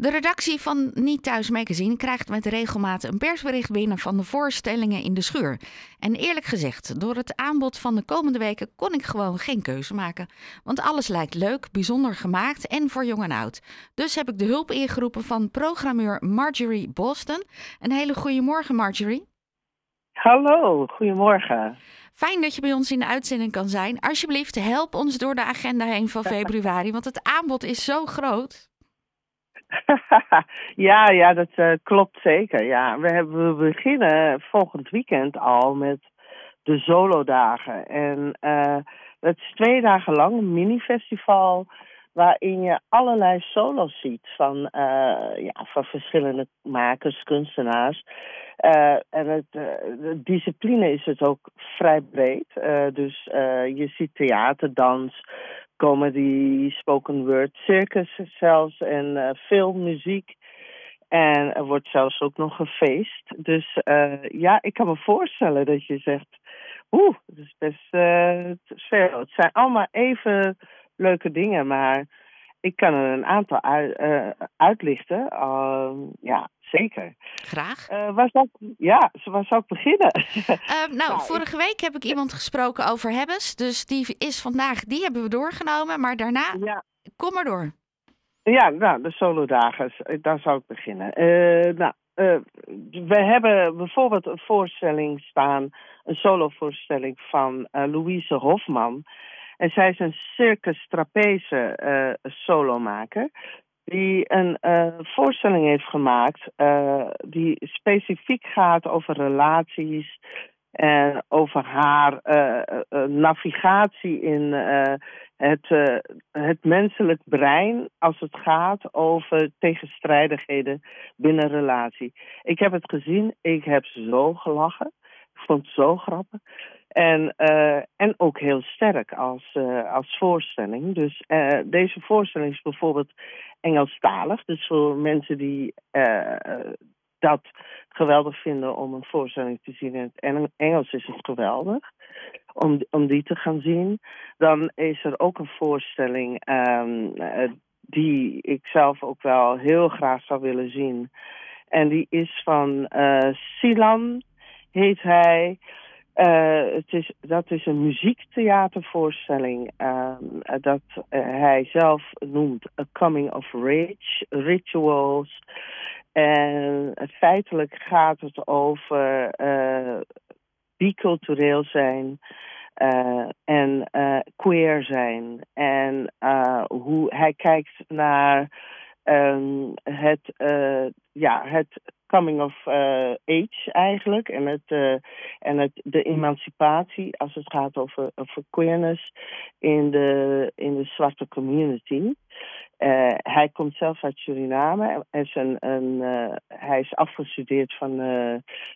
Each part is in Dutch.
De redactie van Niet Thuis Magazine krijgt met regelmaat een persbericht binnen van de voorstellingen in de schuur. En eerlijk gezegd, door het aanbod van de komende weken kon ik gewoon geen keuze maken. Want alles lijkt leuk, bijzonder gemaakt en voor jong en oud. Dus heb ik de hulp ingeroepen van programmeur Marjorie Boston. Een hele goede morgen, Marjorie. Hallo, goedemorgen. Fijn dat je bij ons in de uitzending kan zijn. Alsjeblieft, help ons door de agenda heen van februari, want het aanbod is zo groot. ja, ja, dat uh, klopt zeker. Ja, we, hebben, beginnen volgend weekend al met de solo-dagen. En uh, het is twee dagen lang een mini-festival waarin je allerlei solo's ziet van, uh, ja, van verschillende makers, kunstenaars. En het, de discipline is het ook vrij breed. dus je ziet theater, dans, comedy, spoken word, circus zelfs en film, muziek. En er wordt zelfs ook nog gefeest. Dus ja, ik kan me voorstellen dat je zegt... Oeh, het is best veel. Het zijn allemaal even leuke dingen, maar ik kan er een aantal uitlichten. Uh, ja, zeker. Graag. Uh, waar zou ik, ja, waar zou ik beginnen? Uh, nou, vorige week heb ik iemand gesproken over Hebbes. Dus die is vandaag, die hebben we doorgenomen. Maar daarna, ja. kom maar door. Ja, nou, de solodagen, daar zou ik beginnen. nou, we hebben bijvoorbeeld een voorstelling staan, een solovoorstelling van Louise Hofman. En zij is een circus trapeze uh, solomaker. Die een uh, voorstelling heeft gemaakt uh, die specifiek gaat over relaties en over haar navigatie in het, het menselijk brein als het gaat over tegenstrijdigheden binnen relatie. Ik heb het gezien, ik heb zo gelachen. Ik vond het zo grappig. En, uh, en ook heel sterk als, uh, als voorstelling. Dus uh, deze voorstelling is bijvoorbeeld Engelstalig. Dus voor mensen die dat geweldig vinden om een voorstelling te zien in het Engels is het geweldig. Om, om die te gaan zien. Dan is er ook een voorstelling um, die ik zelf ook wel heel graag zou willen zien. En die is van Silan, heet hij. Uh, het is, dat is een muziektheatervoorstelling uh, dat uh, hij zelf noemt A Coming of Rage, Rituals. En feitelijk gaat het over bicultureel zijn en queer zijn. En hoe hij kijkt naar um, het, ja, het coming of uh, age eigenlijk. En, het, uh, en het, de emancipatie als het gaat over, over queerness in de, in de zwarte community. Hij komt zelf uit Suriname. Hij is, een, een, hij is afgestudeerd van,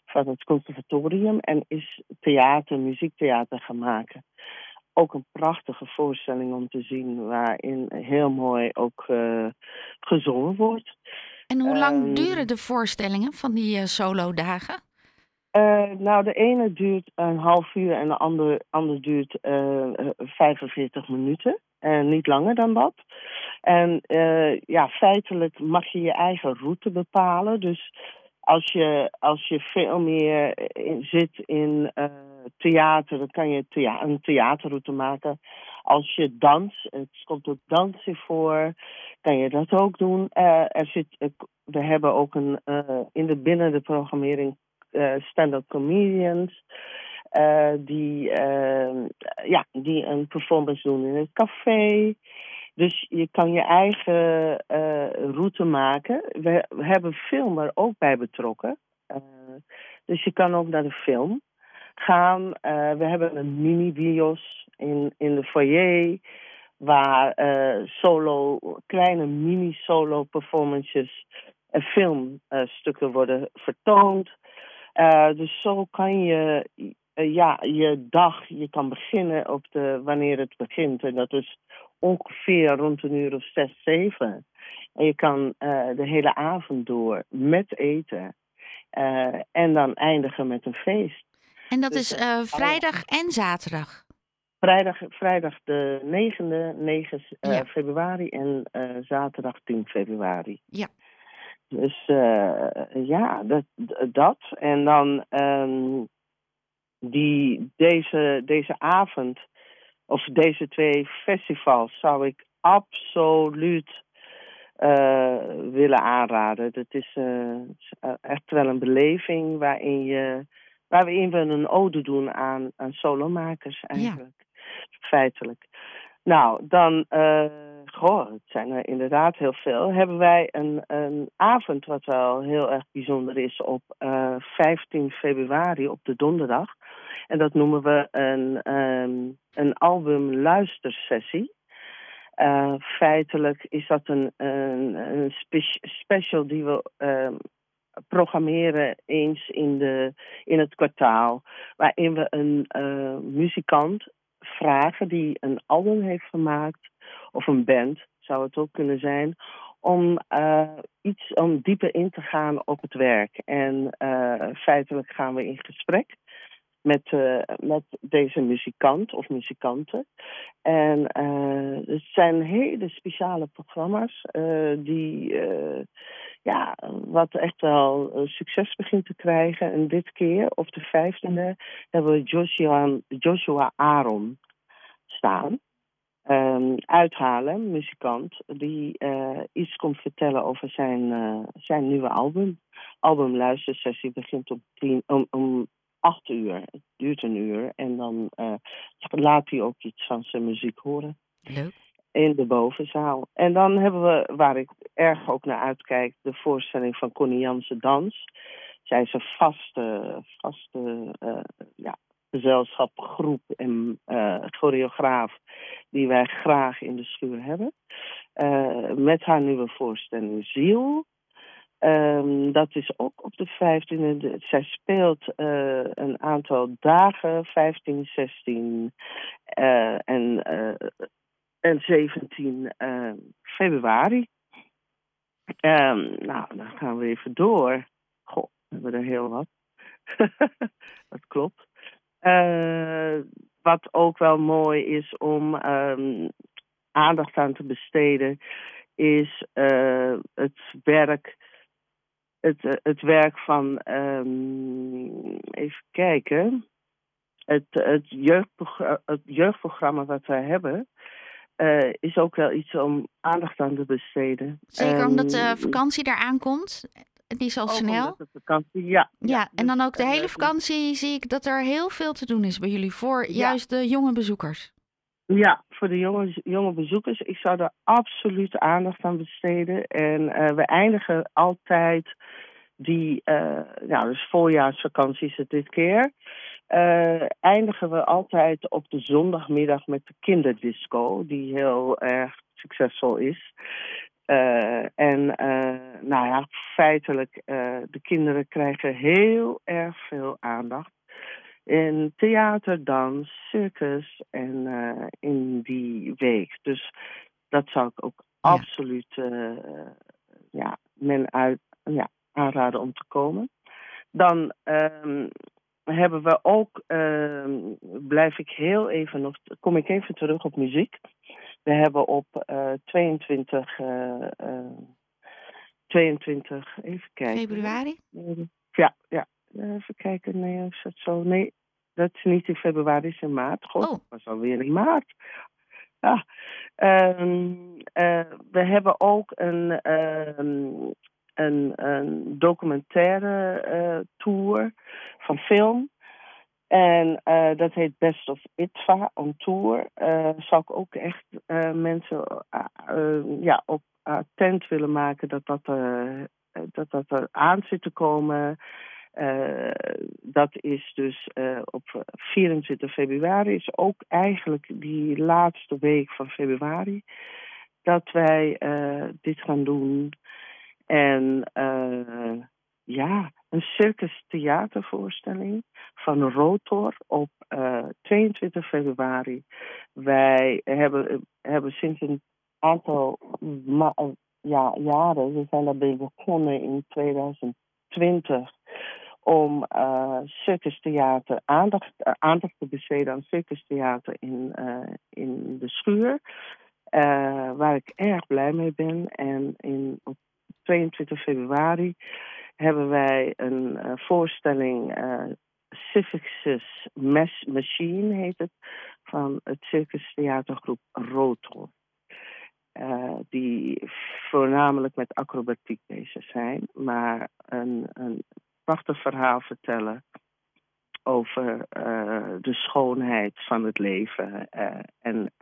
van het conservatorium en is theater, muziektheater gaan maken. Ook een prachtige voorstelling om te zien, waarin heel mooi ook gezongen wordt. En hoe lang um, duren de voorstellingen van die uh, solo-dagen? Uh, nou, de ene duurt een half uur en de andere, andere duurt uh, 45 minuten. En niet langer dan dat. En ja, feitelijk mag je je eigen route bepalen. Dus als je, als je veel meer zit in theater, dan kan je thea een theaterroute maken. Als je dans, het komt ook dansen voor, kan je dat ook doen. Uh, er zit, uh, we hebben ook een, uh, in de binnen de programmering stand-up comedians. die, ja, die een performance doen in het café. Dus je kan je eigen route maken. We, hebben film er ook bij betrokken. dus je kan ook naar de film gaan. we hebben een mini-bios in, in de foyer waar solo, kleine mini-solo performances en filmstukken worden vertoond. Dus zo kan je ja, je dag, je kan beginnen op de, wanneer het begint. En dat is ongeveer rond een uur of zes, zeven. En je kan de hele avond door met eten. en dan eindigen met een feest. En dat dus, is vrijdag en zaterdag? Vrijdag, vrijdag de 9e, 9 uh, ja. februari en zaterdag 10 februari. Ja. Dus ja, dat, dat. En dan um, die, deze, deze avond, of deze twee festivals, zou ik absoluut uh, willen aanraden. Dat is uh, echt wel een beleving waarin, je, waarin we een ode doen aan, aan solomakers eigenlijk. Ja. Feitelijk. Nou, dan, uh, goh, het zijn er inderdaad heel veel. Hebben wij een, een avond wat wel heel erg bijzonder is op uh, 15 februari, op de donderdag. En dat noemen we een, um, een album luistersessie. Uh, feitelijk is dat een, een, een spe special die we uh, programmeren eens in, de, in het kwartaal. Waarin we een uh, muzikant vragen die een album heeft gemaakt, of een band zou het ook kunnen zijn, om iets om dieper in te gaan op het werk. En feitelijk gaan we in gesprek met, uh, met deze muzikant of muzikanten. En uh, het zijn hele speciale programma's uh, die ja, wat echt wel succes begint te krijgen. En dit keer, op de vijftiende, hebben we Joshua, Joshua Aaron staan. Um, uithalen, muzikant, die iets komt vertellen over zijn, zijn nieuwe album. Albumluistersessie begint om, tien, om, om acht uur. Het duurt een uur. En dan uh, laat hij ook iets van zijn muziek horen. Leuk. In de bovenzaal. En dan hebben we, waar ik erg ook naar uitkijk, de voorstelling van Connie Jansen Dans. Zij is een vaste, vaste uh, ja, gezelschap, groep en uh, choreograaf die wij graag in de schuur hebben. met haar nieuwe voorstelling Ziel. Um, dat is ook op de 15e. Zij speelt uh, een aantal dagen, 15, 16 uh, en, uh, en 17 februari. Um, nou, dan gaan we even door. Goh, we hebben er heel wat. dat klopt. wat ook wel mooi is om um, aandacht aan te besteden, is het werk het, eh, het werk van, um, even kijken, het, het, jeugdprogramma, het jeugdprogramma wat wij hebben, uh, is ook wel iets om aandacht aan te besteden. Zeker omdat de ehm, vakantie eraan komt. Die is al snel. De vakantie, ja. Ja, ja en dan dus, ook de hele eh, vakantie zie ik dat er heel veel te doen is bij jullie voor juist de jonge bezoekers. Ja, voor de jonge, jonge bezoekers. Ik zou er absoluut aandacht aan besteden. En uh, we eindigen altijd die, uh, nou, dus voorjaarsvakantie is het dit keer. Uh, eindigen we altijd op de zondagmiddag met de kinderdisco, die heel erg succesvol is. en nou ja, feitelijk, de kinderen krijgen heel erg veel aandacht in theater, dans, circus en uh, in die week. Dus dat zou ik ook ja. absoluut uh, ja, men uit, ja, aanraden om te komen. Dan um, hebben we ook, um, blijf ik heel even nog, kom ik even terug op muziek. We hebben op uh, 22, 22, even kijken. Februari? Ja, ja, Even kijken, nee, is dat zo? Nee, dat is niet in februari, is in maart. God, oh. was alweer in maart. Ja. Um, uh, we hebben ook een, um, een, een documentaire uh, tour van film. En uh, dat heet Best of Itva on Tour. Zou ik ook echt mensen ja, op attent willen maken dat dat, dat dat er aan zit te komen. Uh, dat is dus uh, op 24 februari, is ook eigenlijk die laatste week van februari, dat wij uh, dit gaan doen. En ja, een circus theatervoorstelling van Rotor op 22 februari. Wij hebben, hebben sinds een aantal ja, jaren, we zijn daarbij begonnen in 2020 om uh, circustheater aandacht, uh, aandacht te besteden aan circustheater in, uh, in de schuur. waar ik erg blij mee ben. En in, op 22 februari hebben wij een voorstelling, uh, Civics Machine heet het, van het Circus Theatergroep Rotor. Uh, die voornamelijk met acrobatiek bezig zijn, maar een, een prachtig verhaal vertellen over uh, de schoonheid van het leven. Uh, en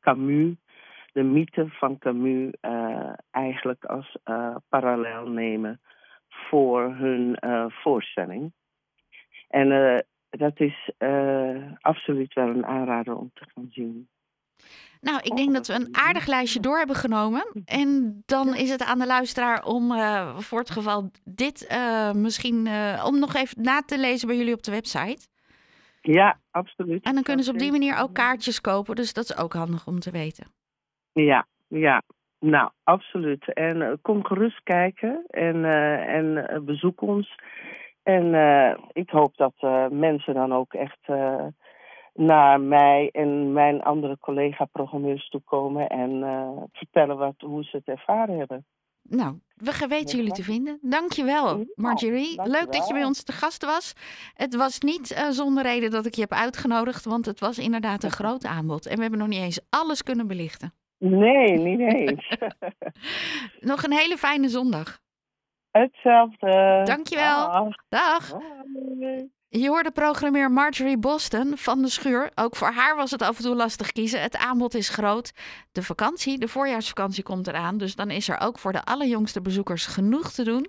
Camus, de mythe van Camus, eigenlijk als parallel nemen voor hun voorstelling. En dat is absoluut wel een aanrader om te gaan zien. Nou, ik denk dat we een aardig lijstje door hebben genomen. En dan is het aan de luisteraar om uh, voor het geval dit uh, misschien uh, om nog even na te lezen bij jullie op de website. Ja, absoluut. En dan kunnen ze op die manier ook kaartjes kopen. Dus dat is ook handig om te weten. Ja, ja. Nou, absoluut. En kom gerust kijken en, en bezoek ons. En ik hoop dat mensen dan ook echt naar mij en mijn andere collega-programmeurs toe komen en uh, vertellen wat, hoe ze het ervaren hebben. Nou, we weten jullie te vinden. Dankjewel, Marjorie. Leuk dat je bij ons te gast was. Het was niet uh, zonder reden dat ik je heb uitgenodigd, want het was inderdaad een groot aanbod. En we hebben nog niet eens alles kunnen belichten. Nee, niet eens. nog een hele fijne zondag. Hetzelfde. Dankjewel. Dag. Dag. Bye. Je hoorde programmeur Marjorie Boston van de Schuur. Ook voor haar was het af en toe lastig kiezen. Het aanbod is groot. De vakantie, de voorjaarsvakantie komt eraan. Dus dan is er ook voor de allerjongste bezoekers genoeg te doen.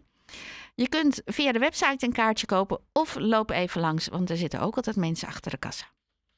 Je kunt via de website een kaartje kopen of loop even langs, want er zitten ook altijd mensen achter de kassa.